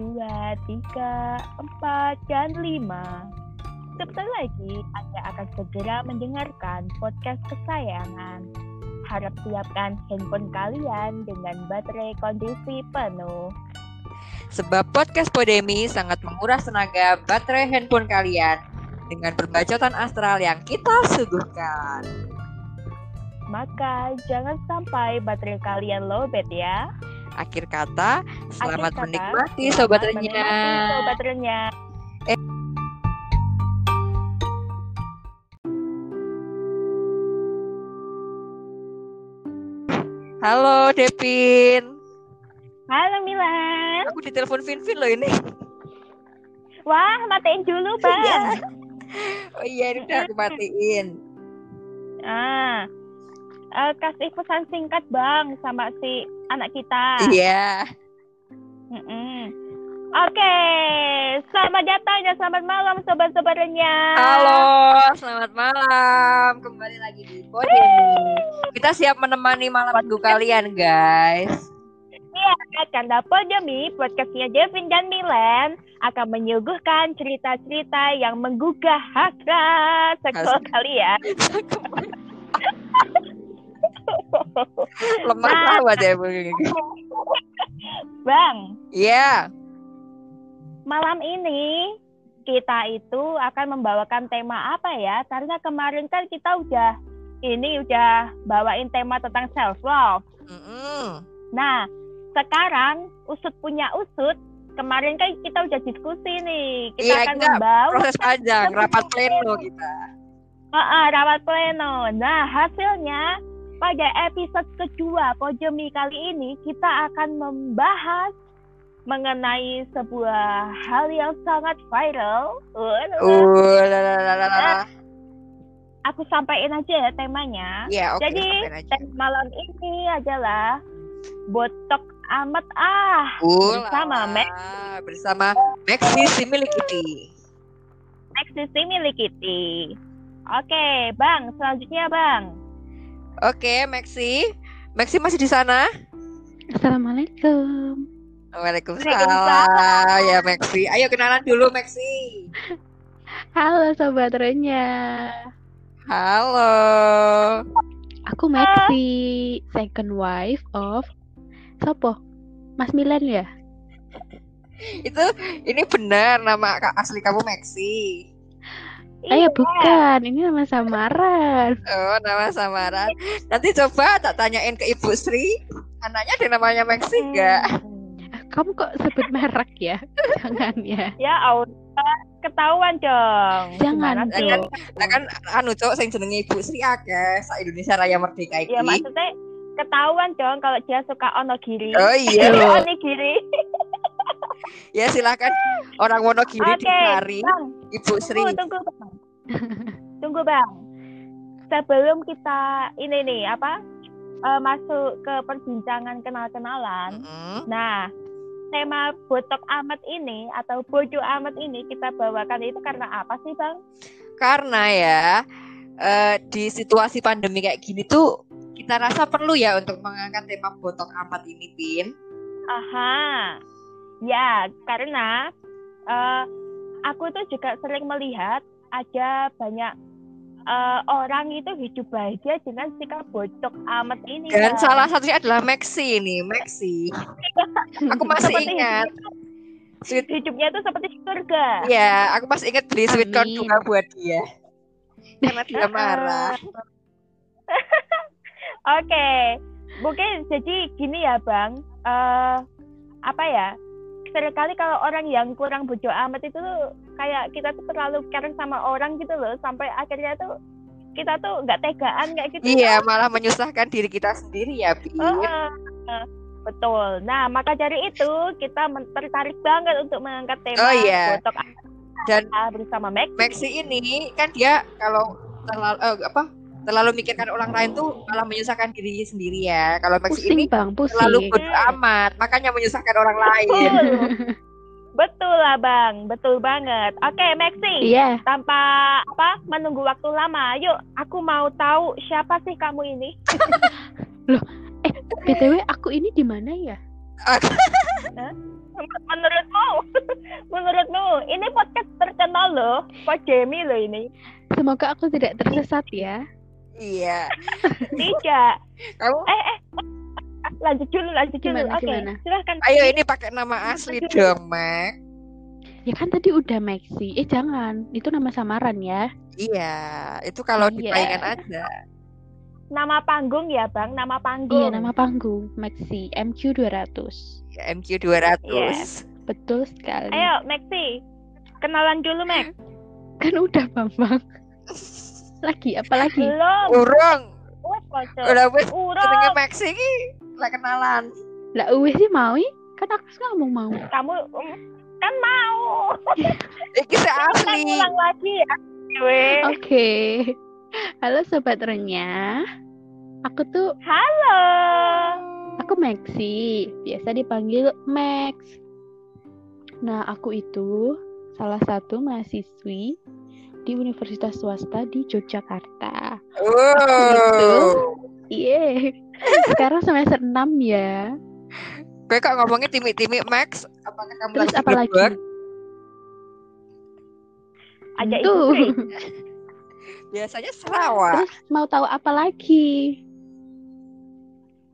dua, tiga, empat, dan lima. Sebentar lagi Anda akan segera mendengarkan podcast kesayangan. Harap siapkan handphone kalian dengan baterai kondisi penuh. Sebab podcast Podemi sangat menguras tenaga baterai handphone kalian dengan perbacotan astral yang kita suguhkan. Maka jangan sampai baterai kalian lowbat ya. Akhir kata, selamat Akhir kata, menikmati renyah. Sobat renyah. Halo Devin. Halo Milan. Aku ditelepon Vinvin loh ini. Wah, matiin dulu, Bang. Iya. Oh iya, ini udah aku matiin. Ah. Eh, kasih pesan singkat, Bang, sama si anak kita. Iya. Mm-mm. Oke, selamat datang dan selamat malam sobat-sobat renyah. Halo, selamat malam. Kembali lagi di Podemi. Kita siap menemani malam minggu kalian, guys. Iya, karena Podemi, podcastnya Devin dan Milen akan menyuguhkan cerita-cerita yang menggugah hasrat seksual Hasrat. kalian. Lemah Nah. banget ya. Bang, Iya. malam ini kita itu akan membawakan tema apa ya? Karena kemarin kan kita udah ini udah bawain tema tentang self love. Mm-mm. Nah, sekarang usut punya usut. Kemarin kan kita udah diskusi nih. Kita Iya, akan kita membawa Proses panjang, rapat pleno kita. Heeh, rawat pleno. Nah, hasilnya pada episode kedua Pojemi kali ini kita akan membahas mengenai sebuah hal yang sangat viral. Uh. Aku sampaikan aja ya temanya. Iya, oke. Jadi tema malam ini adalah botok amat ah Uh, bersama. Max bersama Maxi si milik Kitty. Maxi milik Kitty. Oke, Bang, selanjutnya Bang. Oke, Maxi. Maxi masih di sana? Assalamualaikum. Waalaikumsalam. Ya, Maxi. Ayo kenalan dulu, Maxi. Halo sobat Renya. Halo. Aku Maxi, second wife of Sopo? Mas Milan ya? Itu ini benar nama asli kamu Maxi. Eh bukan, ini nama samaran. Oh, nama samaran. Nanti coba tak tanyain ke Ibu Sri. Anaknya ada namanya Maxi enggak? Hmm. Kamu kok sebut merek ya? Jangan ya. Ya Allah, ketahuan dong. Jangan dong. Nah kan anu cowok sing jenenge Ibu Sri akeh sa Indonesia Raya Merdeka iki. Ya maksudnya ketahuan dong kalau dia suka onogiri. Oh iya. onigiri. ya silakan orang Wonogiri Oke, dicari Bang. Ibu Sri. Tunggu, tunggu, Bang. tunggu, Bang. Sebelum kita ini nih apa eh, masuk ke perbincangan kenal-kenalan. Mm-mm. Nah, tema botok amat ini atau bodoh amat ini kita bawakan itu karena apa sih, Bang? Karena ya eh, di situasi pandemi kayak gini tuh kita rasa perlu ya untuk mengangkat tema botok amat ini, Pin. Aha. Ya, karena eh, aku tuh juga sering melihat ada banyak eh, orang itu hidup bahagia dengan sikap bodoh amat ini. Dan Bang. salah satunya adalah Maxi ini, Maxi. Aku masih Seperti ingat. hidupnya- Sweet, hidupnya itu seperti surga. ya, aku masih ingat beli sweet corn bunga buat dia. Karena dia marah. Oke, mungkin jadi gini ya bang, eh apa ya? Seringkali kalau orang yang kurang bodoh amat itu tuh kayak kita tuh terlalu care sama orang gitu loh, sampai akhirnya tuh kita tuh nggak tegaan kayak gitu. Iya, malah menyusahkan diri kita sendiri ya. Heeh. betul. Nah, maka dari itu kita tertarik banget untuk mengangkat tema Oh, iya. botok Dan bersama Max. Maxi ini kan dia kalau terlalu eh, apa? Terlalu mikirkan orang lain tuh malah menyusahkan diri sendiri ya. Kalau Maxi Pusing ini bang, pusing. terlalu bodoh amat, makanya menyusahkan orang lain. Betul. Betul lah bang, betul banget. Oke Maxi, Iya, tanpa apa menunggu waktu lama, yuk aku mau tahu siapa sih kamu ini? btw aku ini di mana ya? Menurutmu, menurutmu ini podcast terkenal loh, Pak Jamie loh ini. Semoga aku tidak tersesat ya. Iya. Tidak. Kamu Eh, eh, lanjut dulu, lanjut dulu. Gimana, Oke, gimana? silahkan. ayo ini pakai nama asli dong, Mek. Ya kan tadi udah Maxi. Eh jangan, itu nama samaran ya. Iya, itu kalau di Iya. palingan aja. Nama panggung ya, Bang. Nama panggung. Iya, nama panggung Maxi MQ 200. Ya, MQ 200. Betul sekali. Ayo, Maxi. Kenalan dulu, Max. Kan udah Bambang. Lagi apa lagi? Belum. Urung. Wes. Udah wis Urung. Maxi iki lah kenalan. Lah uwe sih mau? Kan aku ngomong mau. Kamu um, kan mau. Iki Kan asli. ulang lagi ya. Oke. Halo sobat renyah. Aku tuh Halo. aku Maxi, biasa dipanggil Max. Nah, aku itu salah satu mahasiswi di universitas swasta di Yogyakarta. Oh. Iya. Sekarang semester 6 ya. Gue kok ngomongnya timik-timik Max, apakah kamu Terus lagi apa lagi? Tuh. itu. Biasanya Sarawak. Terus mau tahu apa lagi?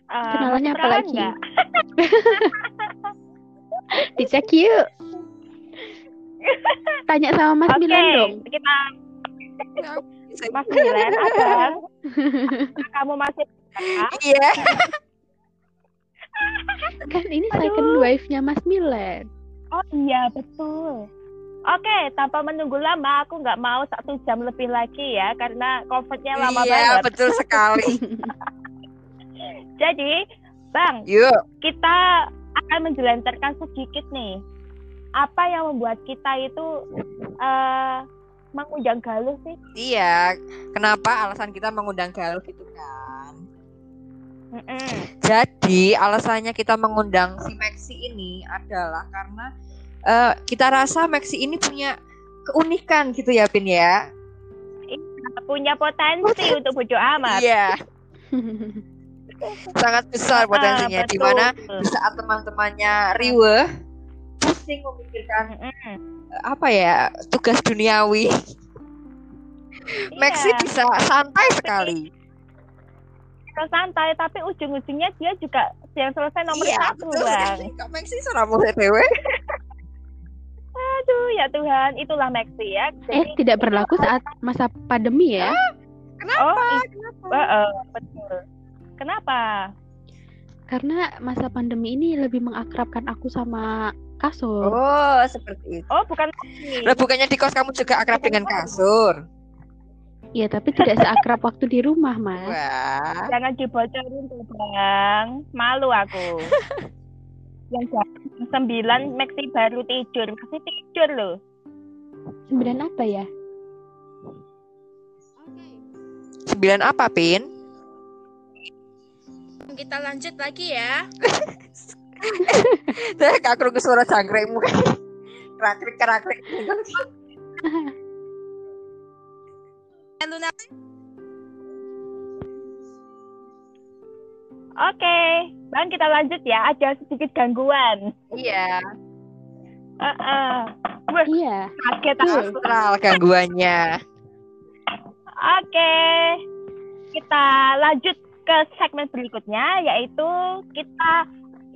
Eh, Kenalannya apa lagi? Dicek yuk. Tanya sama Mas Oke, Milan dong. kita Mas Milan, abang. Kamu masih Iya. Kan ini Aduh. second wife-nya Mas Milan. Oh iya betul. Oke, tanpa menunggu lama, aku nggak mau satu jam lebih lagi ya, karena covidnya lama Iya, banget. betul sekali. Jadi, Bang, Yuk. kita akan menjelentarkan sedikit nih. Apa yang membuat kita itu eh mengundang galuh sih? Iya. Kenapa alasan kita mengundang Galuh gitu kan? Mm-mm. Jadi alasannya kita mengundang si Maxi ini adalah karena eh, kita rasa Maxi ini punya keunikan gitu ya Pin ya. Punya potensi untuk bojo amat. Iya, sangat besar potensinya. Ah, Di mana di saat teman-temannya riweh pusing memikirkan Mm-mm. eh, apa ya tugas duniawi. Maxi Iya. bisa santai sekali. Bisa santai, tapi ujung-ujungnya dia juga yang selesai nomor iya, satu, betul Bang. Kak Maxi seramu dewe. Aduh, ya Tuhan, itulah Maxi ya. eh, Jadi, tidak berlaku saat masa pandemi ya. oh, i- eh, eh, betul. Kenapa? Karena masa pandemi ini lebih mengakrabkan aku sama kasur. Oh, seperti itu. Oh, bukan. Lah bukannya di kos kamu juga akrab dengan kasur? Iya, tapi tidak seakrab waktu di rumah, Mas. Wah. Jangan dibocorin tuh, Bang. Malu aku. yang jam sembilan Maxi baru tidur, masih tidur loh. Sembilan apa ya? Sembilan apa, Pin? Kita lanjut lagi ya. Saya gak kerungu suara jangkrikmu. Kerakrik, kerakrik. Luna, Oke, Bang kita lanjut ya. Ada sedikit gangguan. Iya. Heeh. Wah, Iya. kaget. Astral gangguannya. Oke, kita lanjut ke segmen berikutnya, yaitu kita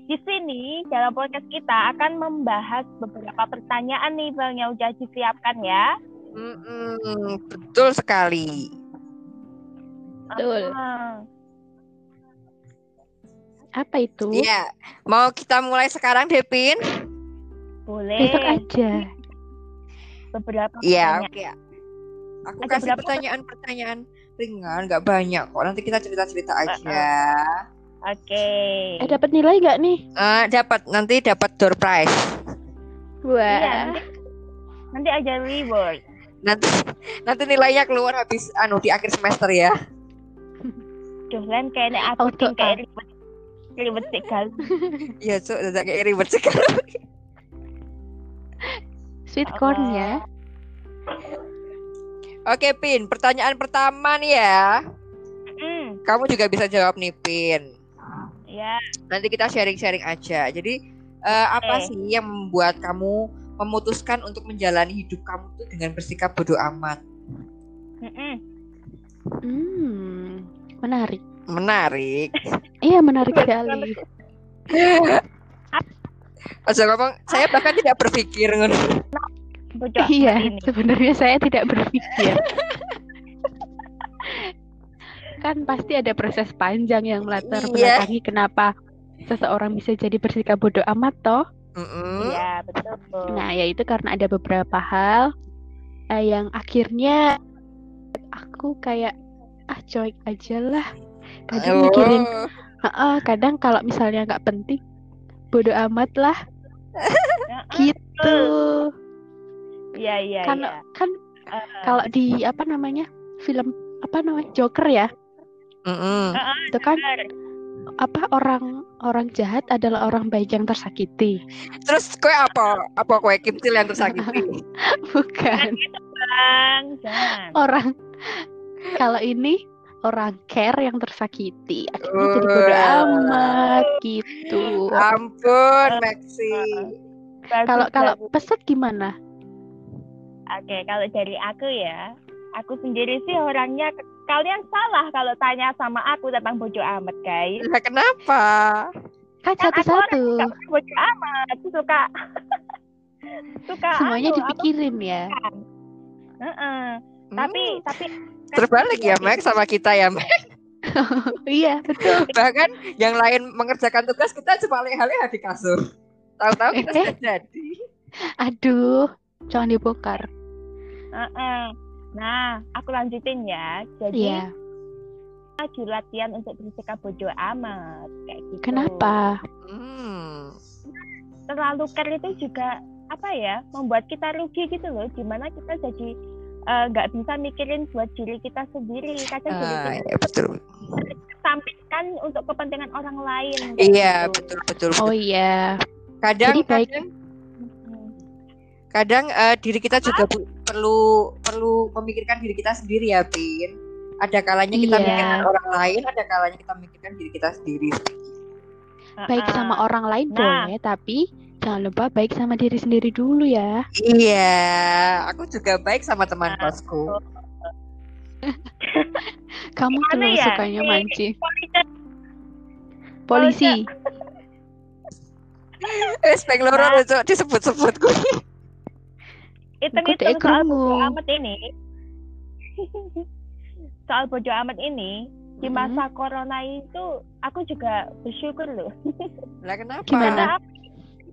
di sini dalam podcast kita akan membahas beberapa pertanyaan nih bang yang udah disiapkan ya. Mm-mm, betul sekali. Betul. Ah, Apa itu? Iya. Mau kita mulai sekarang, Depin? boleh. Besok aja. Beberapa Iya, pertanyaan. oke. Aku Ada kasih pertanyaan-pertanyaan ringan, nggak banyak kok. Nanti kita cerita-cerita aja. Oke. Eh, dapat nilai nggak nih? Eh, dapat nanti dapat door prize. Wah. Iya, nanti, nanti aja reward. Nanti nanti nilainya keluar habis anu di akhir semester ya. Duh, lain kayaknya aku ting kayak ribet. Ribet kan. Iya, Cuk, udah kayak ribet sekali. Sweet corn ya. Oke, Pin. Pertanyaan pertama nih ya. Hmm, Kamu juga bisa jawab nih, Pin. Ya, Nanti kita sharing-sharing aja. Jadi eh, apa sih yang membuat kamu memutuskan untuk menjalani hidup kamu tuh dengan bersikap bodoh amat? mm-mm. Hmm, menarik. Menarik. Iya, menarik sekali. Aja ngomong, saya bahkan tidak berpikir ngono. Bodoh Iya, sebenarnya saya tidak berpikir. kan pasti ada proses panjang yang melatar Iya. belakangi kenapa seseorang bisa jadi bersikap bodoh amat toh. Iya, betul. Nah, yaitu karena ada beberapa hal eh, yang akhirnya aku kayak ah cuek aja lah. Kadang mikirin, Oh. "Heeh, kadang kalau misalnya nggak penting, bodoh amat lah Heeh. gitu. Iya, iya, Kan iya. kan Eh, kalau di apa namanya film apa namanya Joker ya, Mm-mm. itu kan apa orang orang jahat adalah orang baik yang tersakiti. Terus kue apa? Apa kue kimtil yang tersakiti? Bukan Bang, jangan. orang kalau ini orang care yang tersakiti. Akhirnya jadi bodoh Wah. amat gitu. Ampun, Maxi. Kalau kalau peset gimana? Oke, kalau dari aku ya, aku sendiri sih orangnya kalian salah kalau tanya sama aku tentang bodoh amat, guys. Lah kenapa? Kan Kan aku satu-satu. Gak bodoh amat, suka suka Semuanya apa, dipikirin ya. heeh. Tapi Hmm, tapi terbalik ya, Max sama kita ya, Max. iya, betul. Bahkan yang lain mengerjakan tugas kita cuma leha-leha di kasur. Tahu-tahu kita Eh, eh. sudah jadi. Aduh, jangan dibongkar. Heeh. Nah, aku lanjutin ya. Jadi Iya. lagi latihan untuk bersikap bodoh amat kayak gitu. Kenapa? Hmm. Terlalu care itu juga apa ya membuat kita rugi gitu loh. Di mana kita jadi eh, nggak bisa mikirin buat diri kita sendiri. Kadang jadi Ah, kita ya betul. sampaikan untuk kepentingan orang lain. Iya, gitu. betul betul. Oh iya. Kadang Jadi baik. kadang kadang eh, diri kita juga bu- perlu perlu memikirkan diri kita sendiri ya, Pin. Ada kalanya kita Iya. mikirkan orang lain, ada kalanya kita mikirkan diri kita sendiri. Baik sama orang lain Nah. boleh, tapi jangan lupa baik sama diri sendiri dulu ya. Iya, aku juga baik sama teman Nah, kosku. Kamu terlalu ya? sukanya Si- mancing. Polisi- Polisi. Eh, spek loro Nah. Cok, disebut-sebut gue. hitung-hitung Kode soal bodoh amat ini soal bodoh amat ini di masa corona itu aku juga bersyukur loh Lah kenapa? Gimana? Karena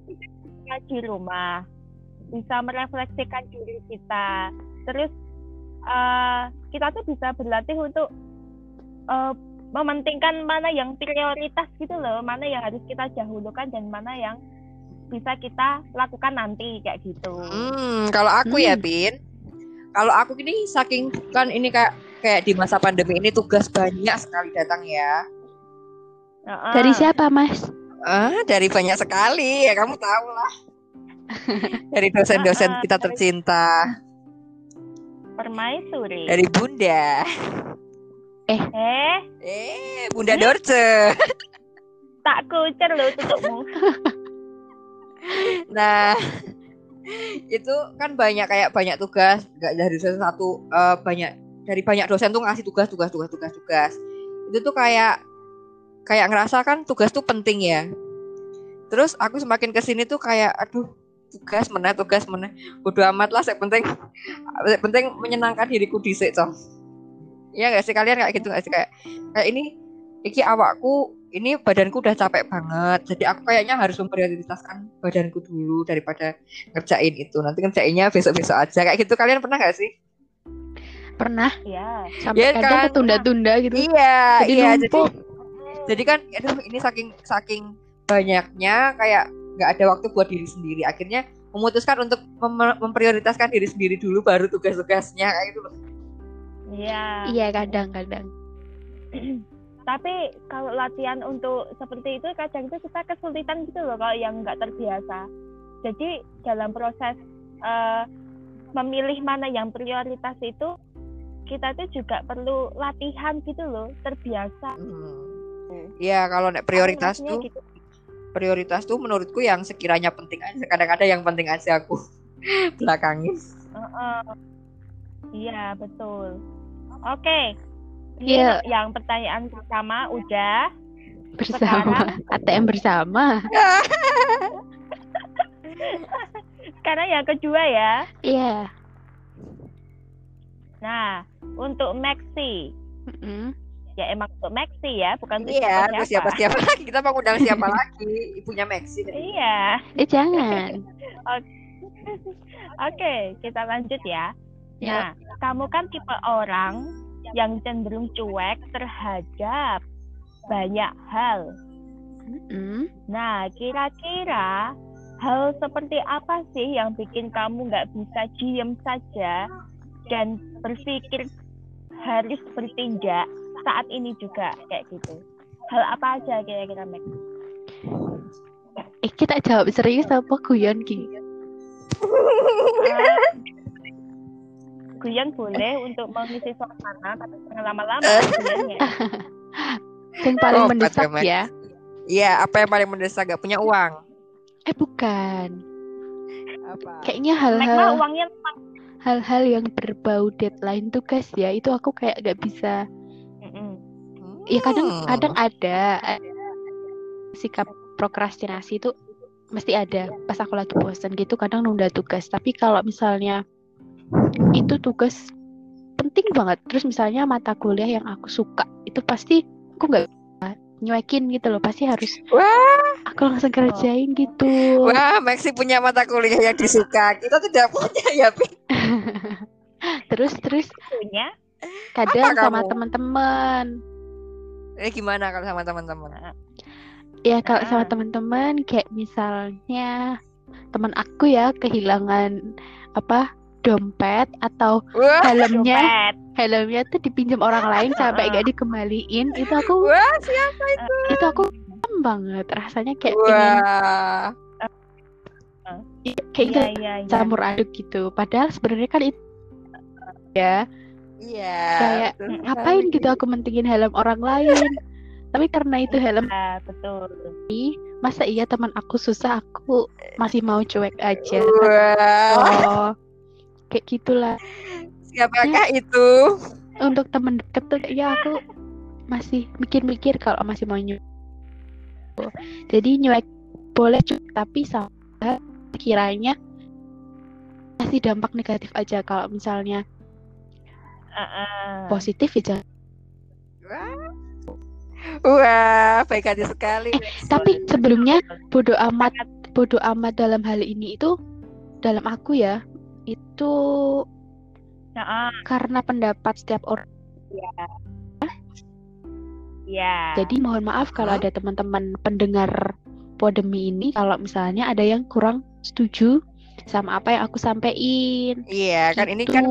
kita di rumah bisa merefleksikan diri kita terus eh, kita tuh bisa berlatih untuk eh, mementingkan mana yang prioritas gitu loh mana yang harus kita dahulukan dan mana yang bisa kita lakukan nanti kayak gitu Hmm, kalau aku ya, Hmm. Pin. Kalau aku ini saking kan ini kayak kayak di masa pandemi ini tugas banyak sekali datang ya. Heeh. Dari siapa, Mas? Ah, dari banyak sekali ya kamu tahu lah. dari dosen-dosen kita dari- tercinta, permaisuri dari Bunda. eh Eh, Bunda Dorce. tak kucer loh tutupmu Nah, itu kan banyak kayak banyak tugas, nggak dari dosen satu eh, banyak dari banyak dosen tuh ngasih tugas, tugas, tugas, tugas, tugas. Itu tuh kayak kayak ngerasa kan tugas tuh penting ya. Terus aku semakin ke sini tuh kayak aduh tugas mana tugas mana bodo amat lah yang penting penting menyenangkan diriku dhisik Cong. Iya gak sih kalian kayak gitu gak sih kayak kayak ini iki awakku ini badanku udah capek banget. Jadi aku kayaknya harus memprioritaskan badanku dulu daripada ngerjain itu. Nanti ngerjainnya besok-besok aja. Kayak gitu. Kalian pernah gak sih? Pernah. Ya sampai Iya kadang kan? ketunda-tunda gitu. iya Jadi iya. jadi jadi kan aduh ini saking saking banyaknya kayak nggak ada waktu buat diri sendiri. Akhirnya memutuskan untuk mem- memprioritaskan diri sendiri dulu baru tugas-tugasnya kayak gitu loh. Iya. Iya, kadang-kadang. Tapi kalau latihan untuk seperti itu kadang itu kita kesulitan gitu loh kalau yang nggak terbiasa jadi dalam proses eh, memilih mana yang prioritas itu kita tuh juga perlu latihan gitu loh terbiasa Hmm. Ya kalau nek prioritas tuh gitu. prioritas tuh menurutku yang sekiranya penting aja. Kadang-kadang yang penting aja aku belakangin. Heeh. Iya, betul. Oke. Ini Iya. yang pertanyaan pertama udah. Bersama. ATM bersama. Sekarang yang kedua ya. Iya. Nah, untuk Maxi. Mm-mm. Ya emang untuk Maxi ya, bukan untuk Iya, terus siapa-siapa. siapa siapa lagi? Kita mau undang siapa lagi? Ibunya Maxi. Iya. Eh jangan. Oke, kita lanjut ya. Ya. Nah, kamu kan tipe orang yang cenderung cuek terhadap banyak hal. Mm-mm. Nah, kira-kira hal seperti apa sih yang bikin kamu nggak bisa diem saja dan berpikir harus bertindak saat ini juga kayak gitu? Hal apa aja kira-kira Max? Eh kita jawab serius apa guyon ki? Eh, Guyon boleh untuk mengisi suasana, tapi jangan lama-lama guyonnya. Yang paling Oh, mendesak Pak Demek. ya. Iya, apa yang paling mendesak? Gak punya uang. Eh bukan. Apa? Kayaknya hal-hal uangnya hal-hal yang berbau deadline tugas ya itu aku kayak gak bisa. Mm-mm. Ya kadang Hmm. kadang ada ada sikap prokrastinasi itu mesti ada pas aku lagi bosan gitu kadang nunda tugas tapi kalau misalnya itu tugas penting banget terus misalnya mata kuliah yang aku suka itu pasti aku nggak nyuekin gitu loh pasti harus Wah, aku langsung kerjain gitu wah, Maxi punya mata kuliah yang disuka. Kita tidak punya ya, Pi. terus terus punya kadang Apa sama teman-teman Eh gimana kalau sama teman-teman? ya kalau sama Ah. teman-teman kayak misalnya teman aku ya kehilangan apa dompet atau Wah, helmnya. dompet. helmnya tuh dipinjam orang lain sampai gak dikembaliin. Itu aku wah, siapa? itu? Aku seneng banget. Rasanya kayak pengen Wah. kayak Iya, itu iya, iya. campur aduk gitu. Padahal sebenarnya kan itu ya. Iya. Kayak, betul ngapain gitu aku mentingin helm orang lain? Tapi karena itu helm Ah, betul. masa iya teman aku susah aku masih mau cuek aja. Wah, oh kayak gitulah siapakah itu? untuk temen deket tuh ya aku masih mikir-mikir kalau masih mau nyuek jadi nyuek boleh tapi sama kiranya kasih dampak negatif aja kalau misalnya ah. positif ya jangan. Wah. Wah, baik hati sekali. tapi sebelumnya bodoh amat bodoh amat dalam hal ini itu dalam aku ya itu Ah, ah. karena pendapat setiap orang Iya. jadi mohon maaf kalau ada teman-teman pendengar podemi ini kalau misalnya ada yang kurang setuju sama apa yang aku sampaikan. Iya, kan ini kan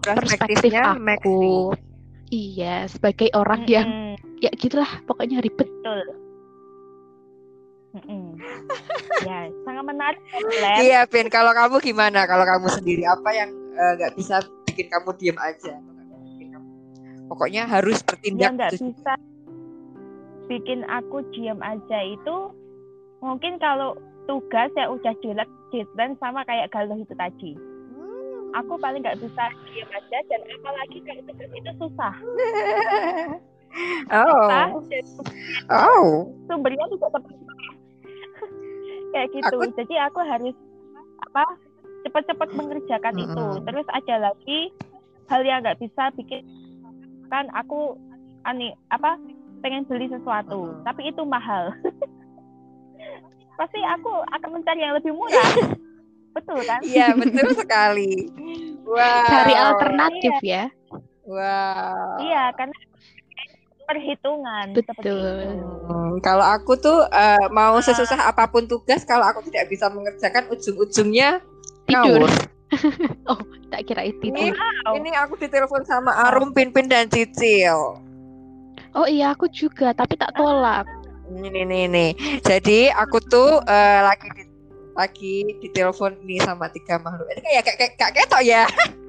perspektif perspektifnya aku. iya sebagai orang yang Mm-mm, ya gitulah pokoknya ribet. Betul. Mm-mm. ya, sangat menarik. ya. Iya, Pin. Kalau kamu gimana? Kalau kamu sendiri apa yang eh, nggak bisa bikin kamu diem aja? Nggak Pokoknya harus Yang bertindak. nggak gitu. bisa bikin aku diam aja itu mungkin kalau tugas ya udah jelek deadline sama kayak galuh itu tadi. Hmm. Aku paling nggak bisa diam aja dan apalagi kalau tugas itu susah. oh, Susah, dan oh, sumbernya juga tepat kayak gitu Aku- jadi aku harus apa cepat-cepat mengerjakan Mm-mm. itu terus ada lagi hal yang nggak bisa bikin kan aku ani apa pengen beli sesuatu Mm-mm. tapi itu mahal pasti aku akan mencari yang lebih murah betul kan iya betul sekali. Wow. cari alternatif ya Wow. iya karena perhitungan seperti Betul. itu. Hmm, kalau aku tuh eh, mau sesusah apa pun tugas, kalau aku tidak bisa mengerjakan ujung-ujungnya tidur ngawur. oh tak kira itu Ini, Wow. ini aku ditelepon sama Arum, Pinpin dan Cicil. oh iya aku juga tapi tak tolak Ini nih nih nih. Jadi aku tuh eh, lagi di, lagi ditelepon nih sama tiga makhluk. Ini kayak kayak kayak ketok ya.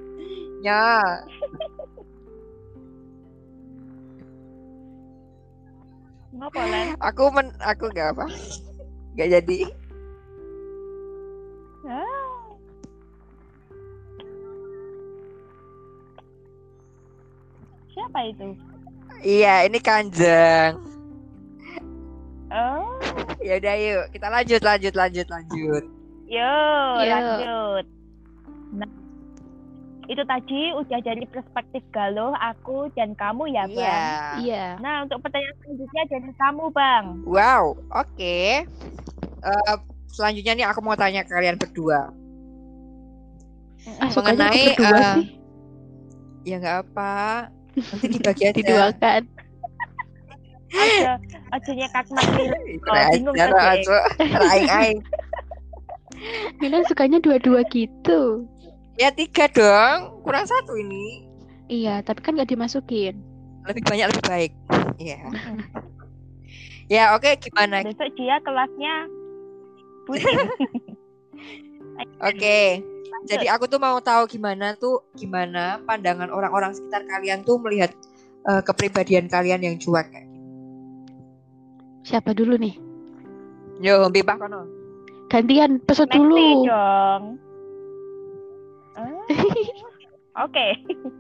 ya. Ngopo Len? Aku men aku nggak apa. Nggak jadi. Ah. Siapa itu? Iya, ini Kanjeng. Oh, Ya udah yuk, kita lanjut lanjut lanjut lanjut. yo, Yo. lanjut. Nah, itu tadi udah dari perspektif Galuh, aku dan kamu ya, Bang. Iya. Iya. Nah, untuk pertanyaan selanjutnya dari kamu, Bang. Wow, oke. Eh, selanjutnya nih aku mau tanya ke kalian berdua. Ah, sukanya Mengenai, berdua eh, sih. Ya nggak apa. Nanti dibagi aja. Diduakan. Aja, aja nyekat makin. Kurang bingung kan. Aing-aing. Mila sukanya dua-dua gitu. Ya tiga dong, kurang satu ini. Iya, tapi kan nggak dimasukin. Lebih banyak lebih baik. Iya. ya oke, gimana? Besok dia kelasnya putih. Oke. Jadi aku tuh mau tahu gimana tuh gimana pandangan orang-orang sekitar kalian tuh melihat eh, kepribadian kalian yang cuek kayak gitu. Siapa dulu nih? Yo, Bibah kono. Gantian pesut dulu. dong. Oke.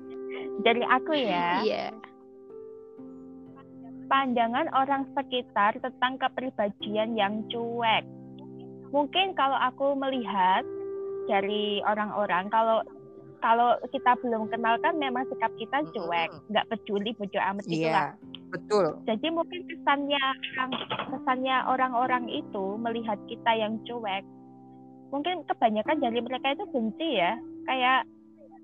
Dari aku ya. Iya. pandangan orang sekitar tentang kepribadian yang cuek. Mungkin kalau aku melihat dari orang-orang, kalau kalau kita belum kenal kan memang sikap kita cuek, nggak peduli bojo amat gitu lah. Iya, betul. Jadi mungkin kesannya orang kesannya orang-orang itu melihat kita yang cuek, mungkin kebanyakan dari mereka itu benci ya, kayak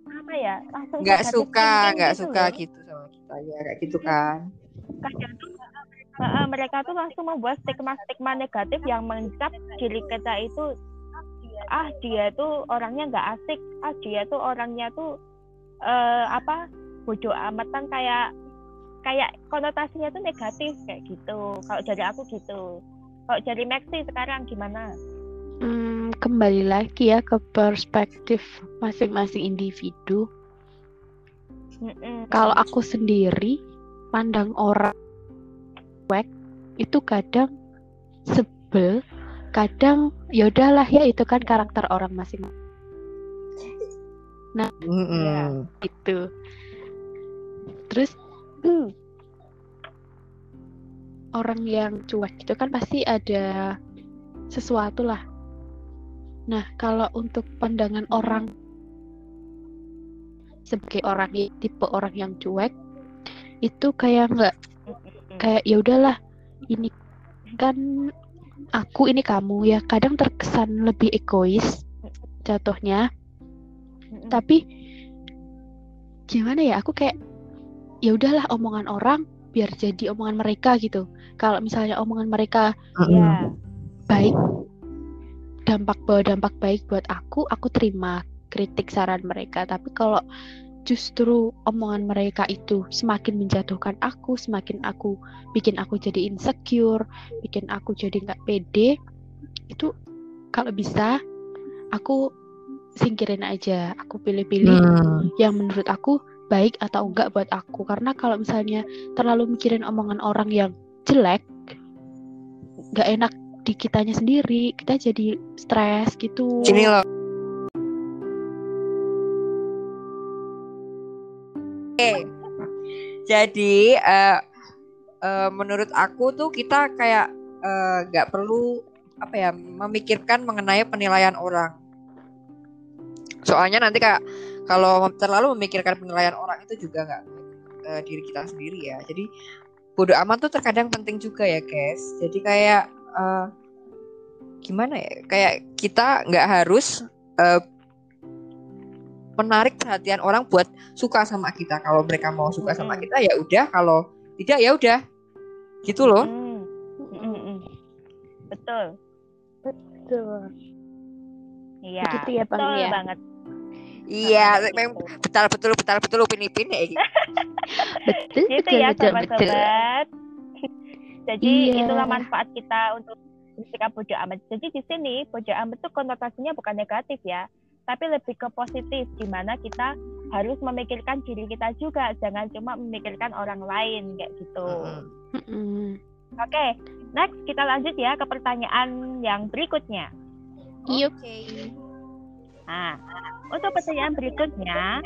apa ya, langsung Nggak suka, nggak gitu suka loh. gitu sama kita ya, kayak gitu kan. kadang tuh uh, mereka tuh langsung membuat stigma-stigma negatif yang mencap diri kita itu ah dia tuh orangnya nggak asik ah dia tuh orangnya tuh eh apa bodoh amatan kayak kayak konotasinya tuh negatif kayak gitu kalau dari aku gitu kalau dari Maxi sekarang gimana Hmm, kembali lagi ya ke perspektif masing-masing individu. Mm-mm. Kalau aku sendiri pandang orang cuek itu kadang sebel, kadang ya udahlah ya itu kan karakter orang masing-masing Mm-mm. itu. Terus orang yang cuek itu kan pasti ada sesuatu lah. Nah, kalau untuk pandangan orang sebagai orang tipe orang yang cuek itu kayak nggak kayak ya udahlah ini kan aku ini kamu ya. Kadang terkesan lebih egois jatuhnya. Tapi gimana ya aku kayak ya udahlah omongan orang biar jadi omongan mereka gitu. Kalau misalnya omongan mereka ya baik dampak bawa dampak baik buat aku aku terima kritik saran mereka. Tapi kalau justru omongan mereka itu semakin menjatuhkan aku semakin aku bikin aku jadi insecure bikin aku jadi nggak pede itu kalau bisa aku singkirin aja. Aku pilih-pilih Hmm. yang menurut aku baik atau enggak buat aku. Karena kalau misalnya terlalu mikirin omongan orang yang jelek nggak enak di kitanya sendiri kita jadi stres gitu Gini loh. Oke. Jadi eh, eh, menurut aku tuh kita kayak eh, nggak perlu apa ya memikirkan mengenai penilaian orang. Soalnya nanti kayak kalau terlalu memikirkan penilaian orang itu juga nggak eh, diri kita sendiri ya. Jadi bodoh amat tuh terkadang penting juga ya, guys. Jadi kayak eh, gimana ya? Kayak kita nggak harus eh, menarik perhatian orang buat suka sama kita. Kalau mereka mau suka sama kita ya udah, kalau tidak ya udah. Gitu loh. Mm. Mm-mm. betul betul iya Begitu ya, Bang, betul ya? banget Iya, Betul. memang betul betul betul betul upin ipin ya. gitu. betul gitu betul ya betul betul sobat-sobat jadi Iya. itulah manfaat kita untuk bersikap bodoh amat jadi di sini bodoh amat itu konotasinya bukan negatif ya tapi lebih ke positif di mana kita harus memikirkan diri kita juga jangan cuma memikirkan orang lain kayak gitu. Oke, next kita lanjut ya ke pertanyaan yang berikutnya. Iya. Nah, untuk pertanyaan berikutnya,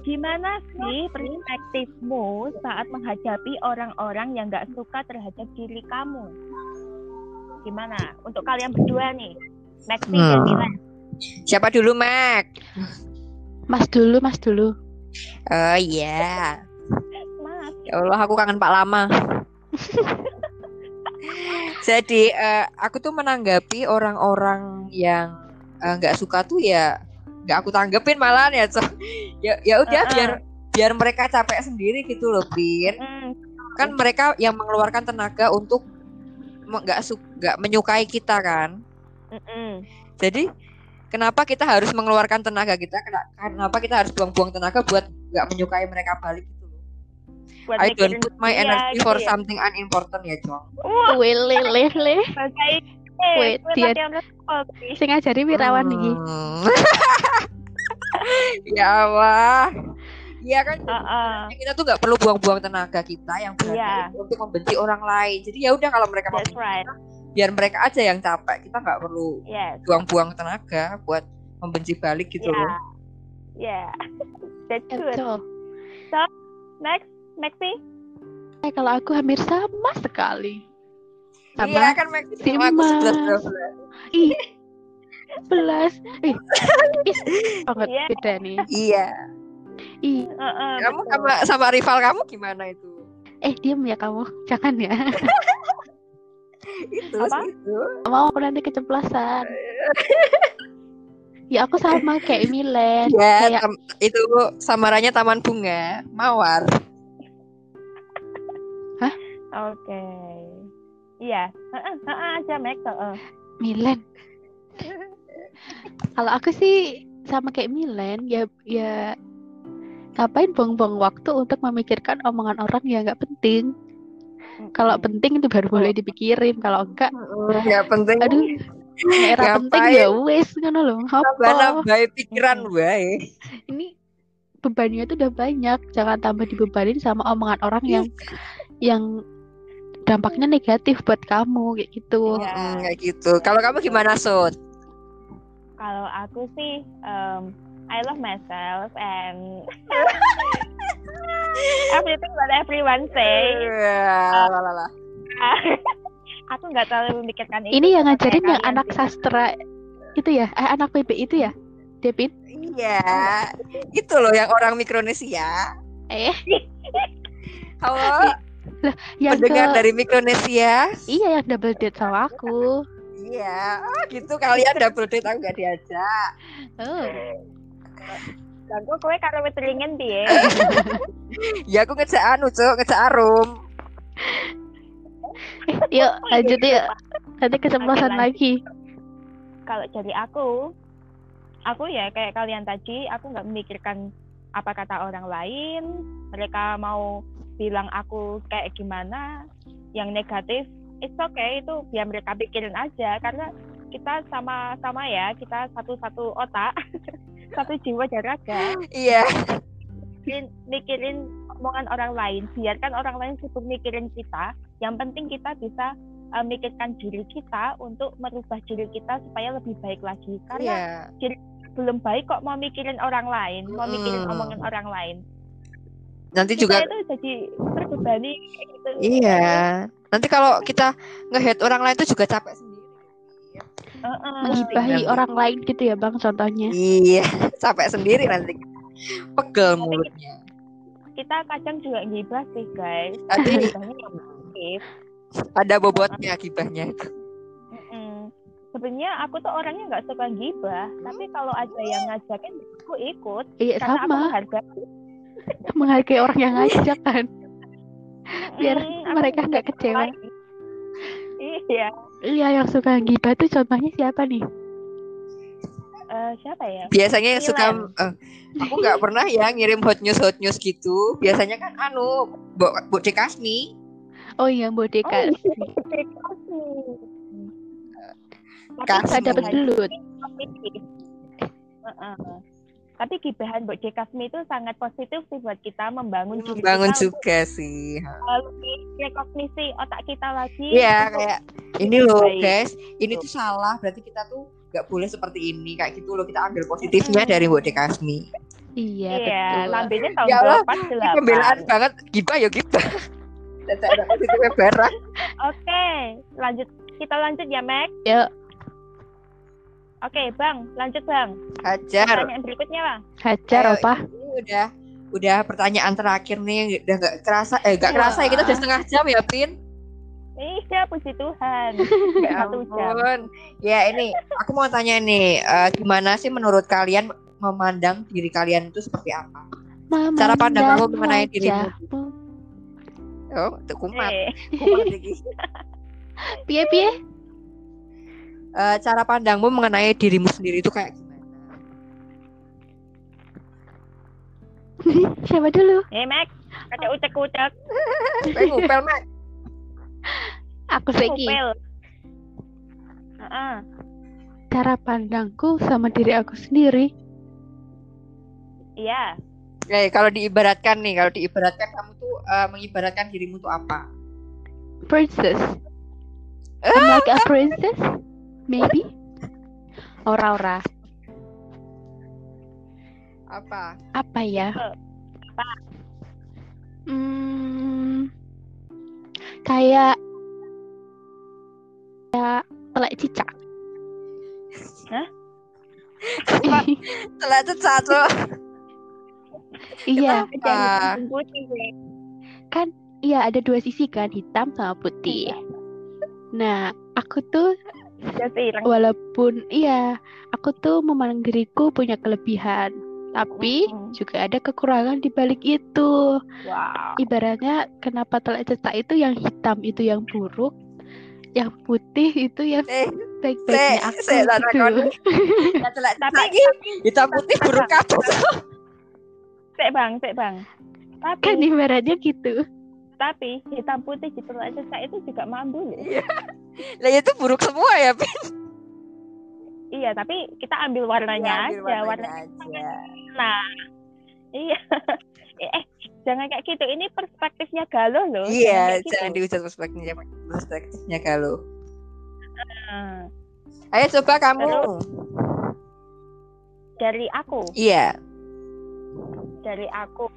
gimana sih perspektifmu saat menghadapi orang-orang yang nggak suka terhadap diri kamu? Gimana? Untuk kalian berdua nih, Maxi dan Hmm. Milan. Siapa dulu, Mac? Mas dulu, Mas dulu. Oh iya. Mas, Ya Allah, aku kangen Pak Lama. Jadi eh, aku tuh menanggapi orang-orang yang eh, nggak suka tuh ya nggak aku tanggepin malahan ya, so. ya ya udah Uh-uh. biar biar mereka capek sendiri gitu loh, Pin. mm, Kan mereka yang mengeluarkan tenaga untuk nggak su- nggak menyukai kita kan. mm-mm. Jadi kenapa kita harus mengeluarkan tenaga kita? Kena- Kenapa kita harus buang-buang tenaga buat nggak menyukai mereka balik gitu loh? Buat I don't put my energy gitu for ya. something unimportant ya. Wah, lele. sebagai eh, Wait, dia-. Sing ngajari Wirawan iki. Hmm. ya Allah. Iya kan Heeh. kita tuh nggak perlu buang-buang tenaga kita yang berharga Iya. itu untuk membenci orang lain. Jadi ya udah kalau mereka That's membenci right. kita, biar mereka aja yang capek. Kita nggak perlu Yes. buang-buang tenaga buat membenci balik gitu Yeah. loh. Yeah. That's good. Betul. Next, Maxi. Eh, kalau aku hampir sama sekali. Sama Iya kan Max si sama aku. 11 12. Ih, belas. Ih, is, banget Iya. beda nih. Iya. Ih, Heeh, Kamu betul. sama sama rival kamu gimana itu? eh diam ya kamu. Jangan ya. Itu Apa? itu. Mau aku nanti keceplosan. ya aku sama kayak Milen. Ya, Kayak itu samarannya taman bunga, mawar. Oke. Iya. Heeh, heeh aja. Heeh. Milen. Kalau aku sih sama kayak Milen, ya ya ngapain buang-buang waktu untuk memikirkan omongan orang yang nggak penting. Kalau penting itu baru boleh dipikirin. Kalau enggak, Ya penting. aduh, era penting Ngapain? ya wes ngono loh. Apa? pikiran wae. Ini bebannya itu udah banyak. Jangan tambah dibebanin sama omongan orang yang yang dampaknya negatif buat kamu kayak gitu. Iya. Mm, kayak gitu. Kalau kamu gimana, Sud? Kalau aku sih, um, I love myself and everything what everyone say. Ya, lalala. aku nggak terlalu memikirkan itu. Ini yang ngajarin yang anak sih. sastra itu ya, eh anak PB itu ya, Depin? Iya, itu loh yang orang Mikronesia. Eh, Halo, yang pendengar ke dari Mikronesia. iya yang double date sama aku. Iya, oh gitu kalian double date aku gak diajak. Oh, Aku kowe karo wetelingan piye? Ya aku ngejak anu, Cuk, ngejak Arum. yuk lanjut yuk. Nanti keceplosan lanjut. lagi. Kalau dari aku, aku ya kayak kalian tadi, aku nggak memikirkan apa kata orang lain. Mereka mau bilang aku kayak gimana, yang negatif, it's okay itu biar mereka pikirin aja karena kita sama-sama ya, kita satu-satu otak, satu jiwa dan raga. Iya, mikirin, mikirin omongan orang lain biarkan orang lain sibuk mikirin kita yang penting kita bisa uh, mikirkan diri kita untuk merubah diri kita supaya lebih baik lagi karena iya. belum baik kok mau mikirin orang lain mau mikirin Mm. omongan orang lain Nanti kita juga itu jadi terbebani gitu Iya. Nanti kalau kita nge-hate orang lain itu juga capek sendiri. Heeh. Menggibahi nanti. orang lain gitu ya bang contohnya. Iya, capek sendiri nanti. Pegel mulutnya. kita kadang juga gibah sih guys Tadi yang positif ada bobotnya gibahnya itu. Sebenarnya aku tuh orangnya nggak suka gibah tapi kalau ada yang ngajakin aku ikut Iya karena aku sama, menghargai menghargai orang yang ngajak kan. Biar Mm, aku mereka nggak kecewa. iya Iya yang suka gibah tuh contohnya siapa nih? Eh, siapa ya Biasanya yang suka eh, aku nggak pernah ya ngirim hot news hot news gitu. Biasanya kan anu, Bu Bu Dekasmi. Oh iya Bodeka. Kasih. Gak dapet belut. Heeh. Tapi gibahan Mbok Dekasmi itu sangat positif sih buat kita membangun diri Membangun kita juga sih. lebih rekognisi otak kita lagi. Iya kayak ini loh baik. guys, ini tuh salah berarti kita tuh nggak boleh seperti ini kayak gitu loh kita ambil positifnya dari Mbok Dekasmi. Iya, Iya, betul. lambenya tahun Ya Allah, pembelaan banget gibah ya gibah. Ada positifnya barang. Oke, lanjut. Kita lanjut ya, Mac. Yuk. Oke, Bang. Lanjut, Bang. Hajar. Pertanyaan berikutnya, Bang. Hajar Ayo, apa? Ini udah udah pertanyaan terakhir nih udah nggak kerasa eh nggak kerasa ya kita udah setengah jam ya Pin Iya, puji Tuhan. Ya satu jam. ampun ya ini aku mau tanya nih eh, gimana sih menurut kalian memandang diri kalian itu seperti apa Cara pandang kamu Memandang mengenai dirimu. oh itu kumat Eh, kumat lagi. Piye Eh, cara pandangmu mengenai dirimu sendiri itu kayak gimana Siapa dulu? eh, Mac. Ada ucek-ucek. Ngupel Mak. Aku Seki. Heeh. Cara pandangku sama diri aku sendiri. Iya. Eh, kalau diibaratkan nih kalau diibaratkan kamu tuh eh, mengibaratkan dirimu tuh apa Princess. I'm like a princess. Maybe. Ora ora. apa Apa ya? Hmm, kayak kayak telek cicak. Hah? telah cecat loh iya, Apa? Mac. iya ada dua sisi kan, hitam sama putih. Nah, aku tuh. Walaupun iya, aku tuh memandang diriku punya kelebihan, tapi Mm. juga ada kekurangan di balik itu. Wow. Ibaratnya kenapa telek cetak itu yang hitam itu yang buruk, yang putih itu yang eh baik-baiknya Se- aku se- tak gitu. ya Tapi- iki hitam putih buruk kabut Sek, Bang. Sek, Bang. Tapi, Kan ibaratnya gitu. tapi hitam putih di telur cecak itu juga mampu loh. Lah itu buruk semua ya Pin Iya, tapi kita ambil warnanya Ambil aja, warnanya warnanya aja. Nah, iya. eh, jangan kayak gitu. Ini perspektifnya galuh loh. Iya, kayak jangan gitu. dihujat perspektifnya perspektifnya kalau. Nah, Ayo coba kamu. Terus? dari aku, Iya. dari aku,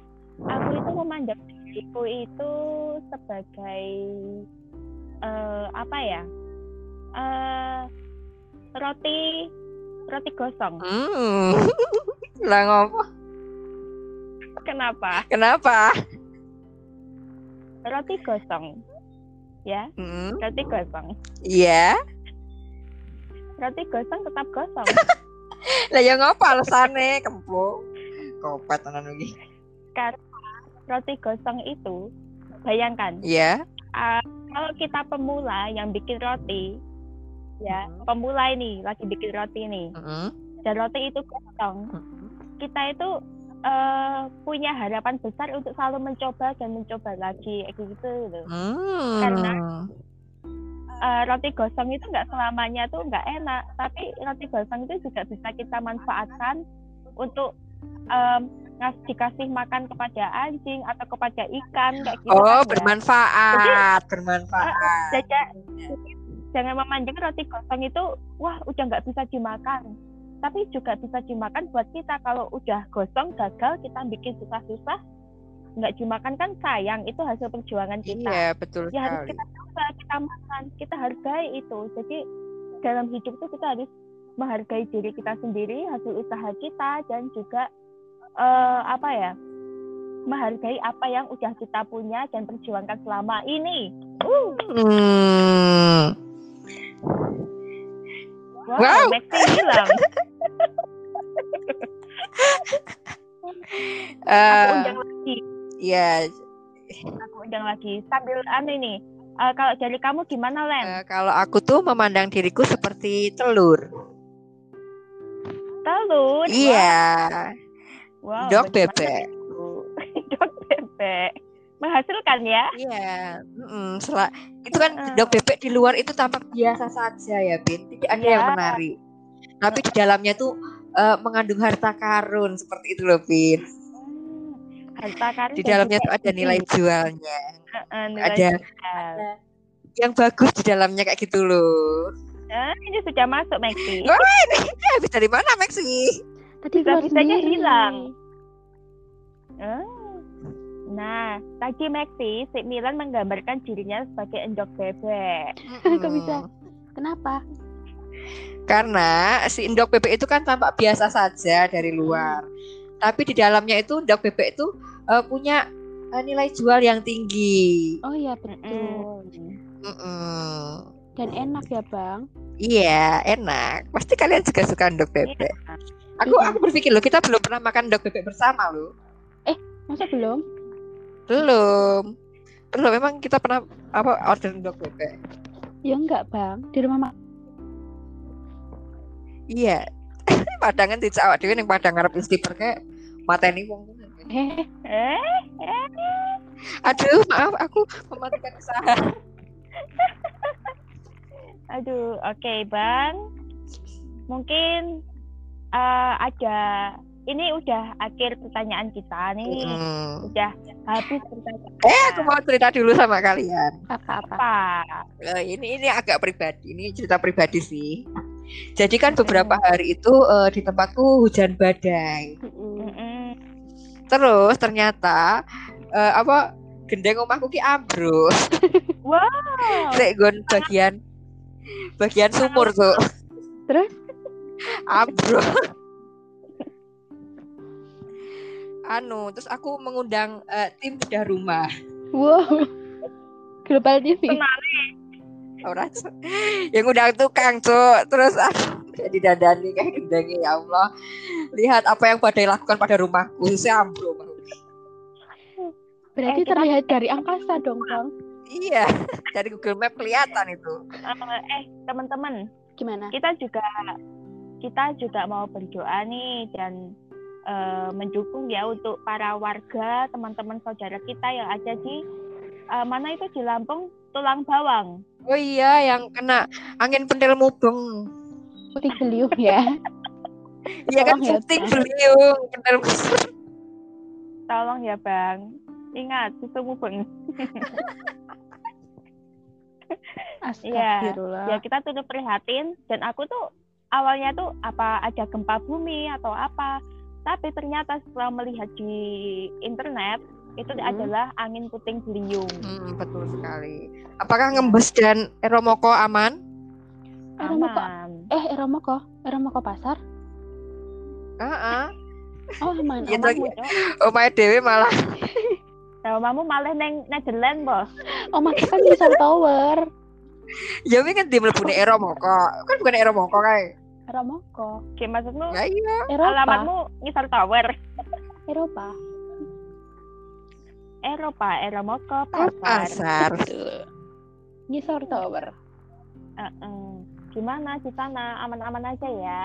aku itu memandang diriku itu sebagai eh, apa ya? Eh, roti roti gosong. Hmm. lah ngopo? Kenapa? Kenapa? Roti gosong. Ya, Hmm. roti gosong. Iya. Roti gosong tetap gosong. Lah ya ngopo alasane kempo? Kopet tenan iki. roti gosong itu bayangkan Iya. uh, kalau kita pemula yang bikin roti ya Hmm. pemula ini lagi bikin roti nih Heeh. dan roti itu gosong kita itu uh, punya harapan besar untuk selalu mencoba dan mencoba lagi kayak gitu loh Hmm. Karena- Uh, roti gosong itu nggak selamanya tuh nggak enak tapi roti gosong itu juga bisa kita manfaatkan untuk um, dikasih makan kepada anjing atau kepada ikan kayak gitu Oh, kan ya. bermanfaat, bermanfaat. Jaja, jangan memandang roti gosong itu wah udah nggak bisa dimakan. Tapi juga bisa dimakan buat kita. Kalau udah gosong gagal kita bikin susah-susah nggak dimakan kan sayang. Itu hasil perjuangan kita. Iya, betul ya harus kita coba kita makan kita hargai itu. Jadi dalam hidup itu kita harus menghargai diri kita sendiri hasil usaha kita dan juga eh, apa ya menghargai apa yang udah kita punya dan perjuangkan selama ini. Uh, Hmm. wow, Wow. Hilang aku Eh, undang lagi. ya, aku undang lagi. Sambil anu ini eh, kalau dari kamu gimana Len? Eh, kalau aku tuh memandang diriku seperti telur. telur? Iya, wow, dok bagaimana bebek. dok bebek menghasilkan ya Iya, mm-mm, sela- itu kan Heeh. dok bebek di luar itu tampak biasa saja ya, Bin. Tidak ada yang Iya. menarik. Tapi di dalamnya tuh eh, mengandung harta karun seperti itu loh Pin harta karun di dalamnya juga tuh ada nilai jualnya eh, nilai ada jual. yang bagus di dalamnya kayak gitu loh Eh, ini sudah masuk Maxi Wah, ini habis dari mana Maxi Tadi keluar bisanya sendiri. hilang. Eh. Nah, tadi Maxi, si Milan menggambarkan dirinya sebagai endok bebek. Kok bisa? Kenapa? Karena si endok bebek itu kan tampak biasa saja dari luar. Tapi di dalamnya itu endok bebek itu eh, punya eh, nilai jual yang tinggi. Oh iya betul. Mm-mm. Dan enak ya bang. Iya, enak. Pasti kalian juga suka endok bebek. Aku aku berpikir loh, kita belum pernah makan endok bebek bersama loh. Masa belum? Belum. Belum memang kita pernah apa order endok bebek. Ya enggak bang. Di rumah mak. Iya. Padangan tidak awak dhewe ning padang ngarep istiper kayak mateni wong. Eh, Eh, eh. Aduh, maaf aku mematikan usaha. Aduh, oke Bang. Mungkin eh, ada ini udah akhir pertanyaan kita nih. Mm. Udah habis pertanyaan. Eh, aku mau cerita dulu sama kalian. apa-apa. apa? Eh, ini ini agak pribadi, ini cerita pribadi sih. Jadi kan beberapa hari itu eh, di tempatku hujan badai. Terus ternyata eh, apa gendeng omahku ki ambruk. Wow. Lek gon bagian bagian sumur tuh. Terus? Ambruk. anu, terus aku mengundang eh, tim bedah rumah. Wow. Global TV. Tenang. Ora, Cuk. yang undang tukang cuk terus jadi dandani kayak gendengnya ya Allah lihat apa yang badai lakukan pada rumahku saya ambruk Berarti Eh, kita- terlihat dari angkasa dong bang. iya dari Google Map kelihatan itu Eh, eh, teman-teman, Gimana? kita juga kita juga mau berdoa nih dan eh, mendukung ya untuk para warga teman-teman saudara kita yang ada di eh, mana itu? Di Lampung tulang bawang. Oh iya yang kena angin pentil mubeng. Putih beliung ya. iya kan ya, beliung pentil tolong ya bang. Ingat susu mubeng. Astagfirullah. ya kita turut prihatin dan aku tuh awalnya tuh apa ada gempa bumi atau apa tapi ternyata setelah melihat di internet itu Hmm. adalah angin puting beliung Hmm, betul sekali apakah ngembes dan eromoko aman Eromoko. aman Eh, Eromoko. Eromoko pasar. ah ah. Oh, aman. Iya, aman. lagi. Omamu, Cok. omae dewe malah Omamu malah neng Netherlands bos Oh, mas kan misal tower. Ya kan di mlebune eromoko kan bukan eromoko kae Eromoko. Oke, maksudmu ya iya Eropa. alamatmu ngisar tower Eropa. Eropa Eromoko Oh, pasar pasar. Ngisor tower. Heeh. gimana di sana aman-aman aja ya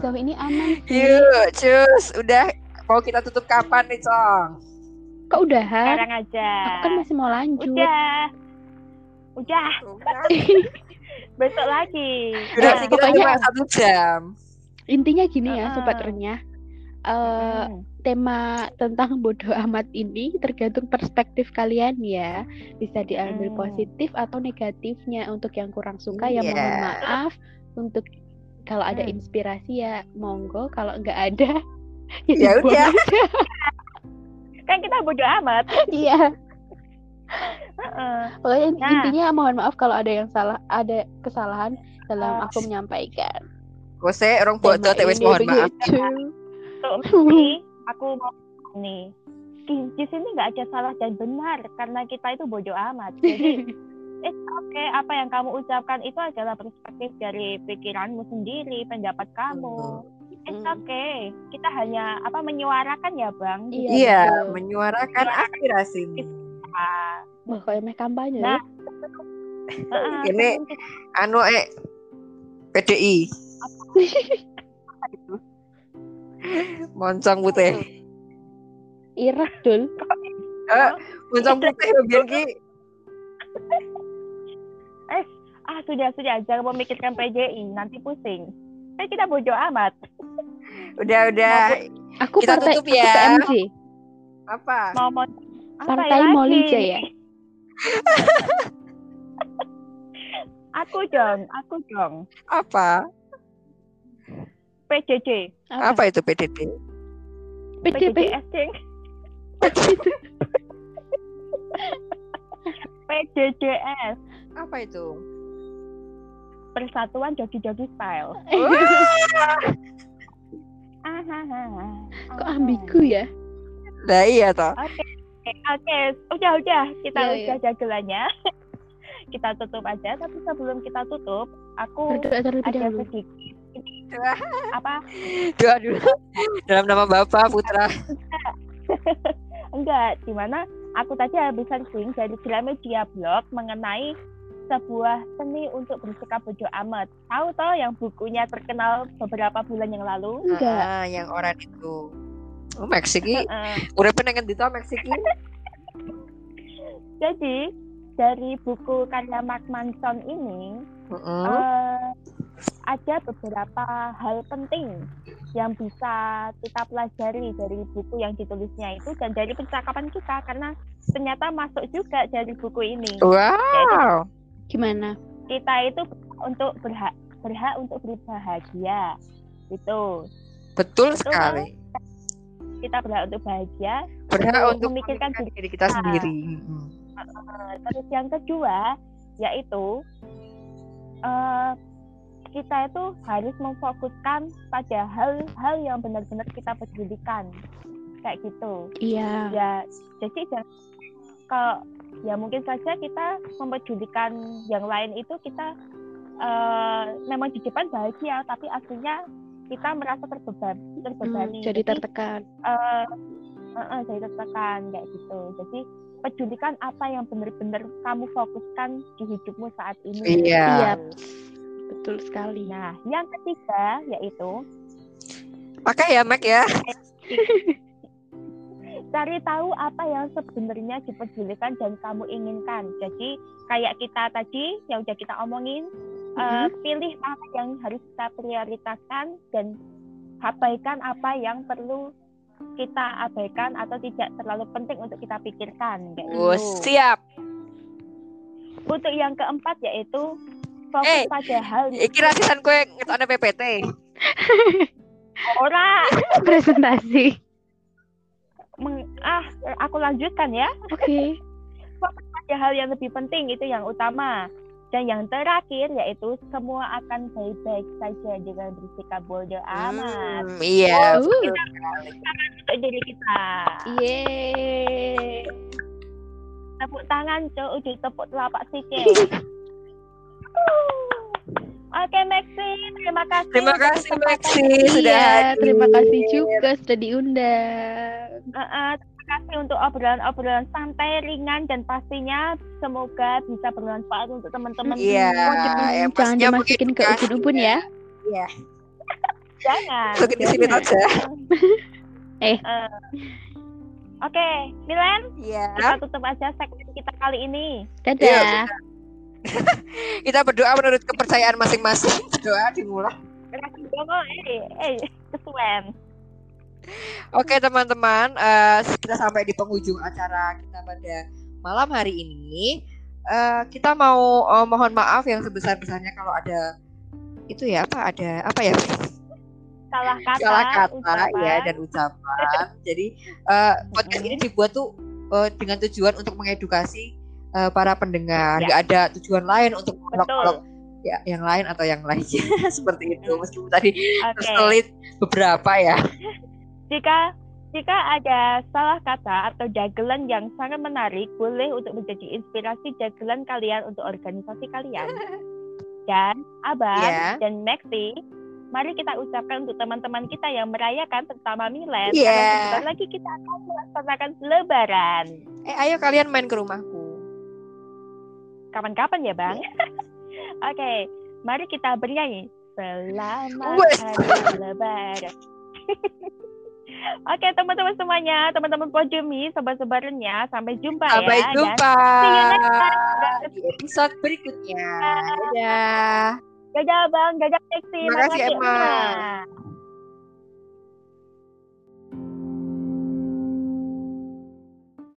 Sejauh ini aman sih. Yuk, cus, udah mau kita tutup kapan nih, Cong? Kok udahan? sekarang aja Aku kan masih mau lanjut. udah udah besok lagi Durasi Nah, kita pokoknya- cuma satu jam. Intinya gini ya, sobat renyah. Eh, Hmm. tema tentang bodoh amat ini tergantung perspektif kalian ya. Bisa diambil Hmm. positif atau negatifnya. Untuk yang kurang suka ya Iya. mohon maaf. Untuk kalau ada Hmm. inspirasi ya monggo. Kalau nggak ada Ya udah. kan kita bodo amat Iya. Pokoknya Nah. intinya mohon maaf kalau ada yang salah, ada kesalahan dalam Ah. aku menyampaikan. Kose orang wis ini mohon maaf. ini aku mau nih di, sini nggak ada salah dan benar karena kita itu bodoh amat jadi it's okay apa yang kamu ucapkan itu adalah perspektif dari pikiranmu sendiri pendapat kamu it's Hmm. okay kita hanya apa menyuarakan ya bang Iya, Iya, betul. menyuarakan aspirasi. Ah, Wah, kayak meh kampanye. Nah. ya. heeh, Ini anu eh PDI. Moncong putih. Irek dul. Eh, moncong putih biar ki. ah sudah sudah jangan memikirkan PJI nanti pusing kan kita bodoh amat Udah udah. Aku Kita partai tutup ya. PMJ. Apa? mau mau Partai Moli Jaya. Aku dong, aku dong. Apa? PJJ. Apa itu PDD? PDP. PJJS. Cing. PJJS. Apa itu? Persatuan Jogi-Jogi Style. Kok ambigu ya? Nah iya toh. Oke, oke, udah udah kita Iya, udah jagelannya. kita tutup aja, tapi sebelum kita tutup, aku Berdoa terlebih ada dahulu. sedikit apa? Doa dulu. Dalam nama Bapak, Putra. Enggak, di mana aku tadi habis searching dari Gramedia Blog mengenai sebuah seni untuk bersikap bojo amat. Tahu toh yang bukunya terkenal beberapa bulan yang lalu? Enggak. Ah, yang orang itu. Oh, Meksiki. Udah pengen di Meksiki. Jadi dari buku karya Mark Manson ini Heeh. eh, ada beberapa hal penting yang bisa kita pelajari dari buku yang ditulisnya itu dan dari percakapan kita karena ternyata masuk juga dari buku ini. Wow. Gimana? Kita itu untuk berhak berhak untuk berbahagia. Itu. Betul Betul, sekali. Kita berhak untuk bahagia. Berhak Untuk untuk memikirkan memikirkan diri diri kita kita. sendiri. Terus yang kedua yaitu eh, kita itu harus memfokuskan pada hal-hal yang benar-benar kita pedulikan kayak gitu. Iya. ya jadi jangan kalau ya mungkin saja kita mempedulikan yang lain itu kita eh, memang di depan bahagia tapi aslinya kita merasa terbeban Hmm, terbebani jadi tertekan. eh, eh, eh, jadi tertekan kayak gitu jadi pedulikan apa yang benar-benar kamu fokuskan di hidupmu saat ini Iya. Iya. Betul sekali. nah yang ketiga yaitu Pakai ya, Mac ya. cari tahu apa yang sebenarnya dipedulikan dan kamu inginkan. Jadi kayak kita tadi yang udah kita omongin, eh, pilih apa yang harus kita prioritaskan dan abaikan apa yang perlu kita abaikan atau tidak terlalu penting untuk kita pikirkan. Kayak Oh, gitu. siap. Untuk yang keempat yaitu fokus Eh, pada hal Iki rasisan kue ngetokne PPT. ora Presentasi. meng- ah aku lanjutkan ya. Oke. ada hal yang lebih penting itu yang utama dan yang terakhir yaitu semua akan baik-baik saja dengan bersikap bodoh amat Hmm, iya. Uh. untuk diri kita Yeay. tepuk tangan cok udah tepuk telapak sikit Oke Maxi, terima kasih. Terima kasih Maxi sudah Iya, hadir. terima kasih juga sudah diundang. Eh, terima kasih untuk obrolan-obrolan santai, ringan, dan pastinya semoga bisa bermanfaat untuk teman-teman Iya, ya, Jangan maksudnya dimasukin ke mengedukasi. ubun-ubun ya. Jangan. Masukin di sini aja. Eh. Oke, Milan, Iya. kita tutup aja segmen kita kali ini. Dadah. Iya, Kita berdoa menurut kepercayaan masing-masing. Doa dimulai. Kasih dong, eh, eh, kesuwen. Oke teman-teman, eh, kita sampai di penghujung acara kita pada malam hari ini. Eh, kita mau eh, mohon maaf yang sebesar-besarnya kalau ada itu ya apa ada apa ya Salah kata, salah kata ucapan. ya dan ucapan. Jadi eh, podcast ini dibuat tuh eh, dengan tujuan untuk mengedukasi eh, para pendengar. Ya. Nggak ada tujuan lain untuk mengolok-olok ya yang lain atau yang lainnya seperti itu. Meskipun tadi Oke. terselit beberapa ya. Jika jika ada salah kata atau dagelan yang sangat menarik, boleh untuk menjadi inspirasi dagelan kalian untuk organisasi kalian. Dan Abang Iya. dan Maxi, mari kita ucapkan untuk teman-teman kita yang merayakan, terutama Milen, karena sebentar lagi kita akan melaksanakan Lebaran. Eh ayo kalian main ke rumahku. Kapan-kapan ya, Bang? Oke, mari kita bernyanyi. Selamat. Hari Lebaran. Oke, teman-teman semuanya, teman-teman Pojumi, sobat-sobarannya, sampai jumpa Sampai ya. Dan jumpa time. di episode berikutnya. Dadah. Dadah, Bang. Dadah, Lexi. Terima kasih. Emma.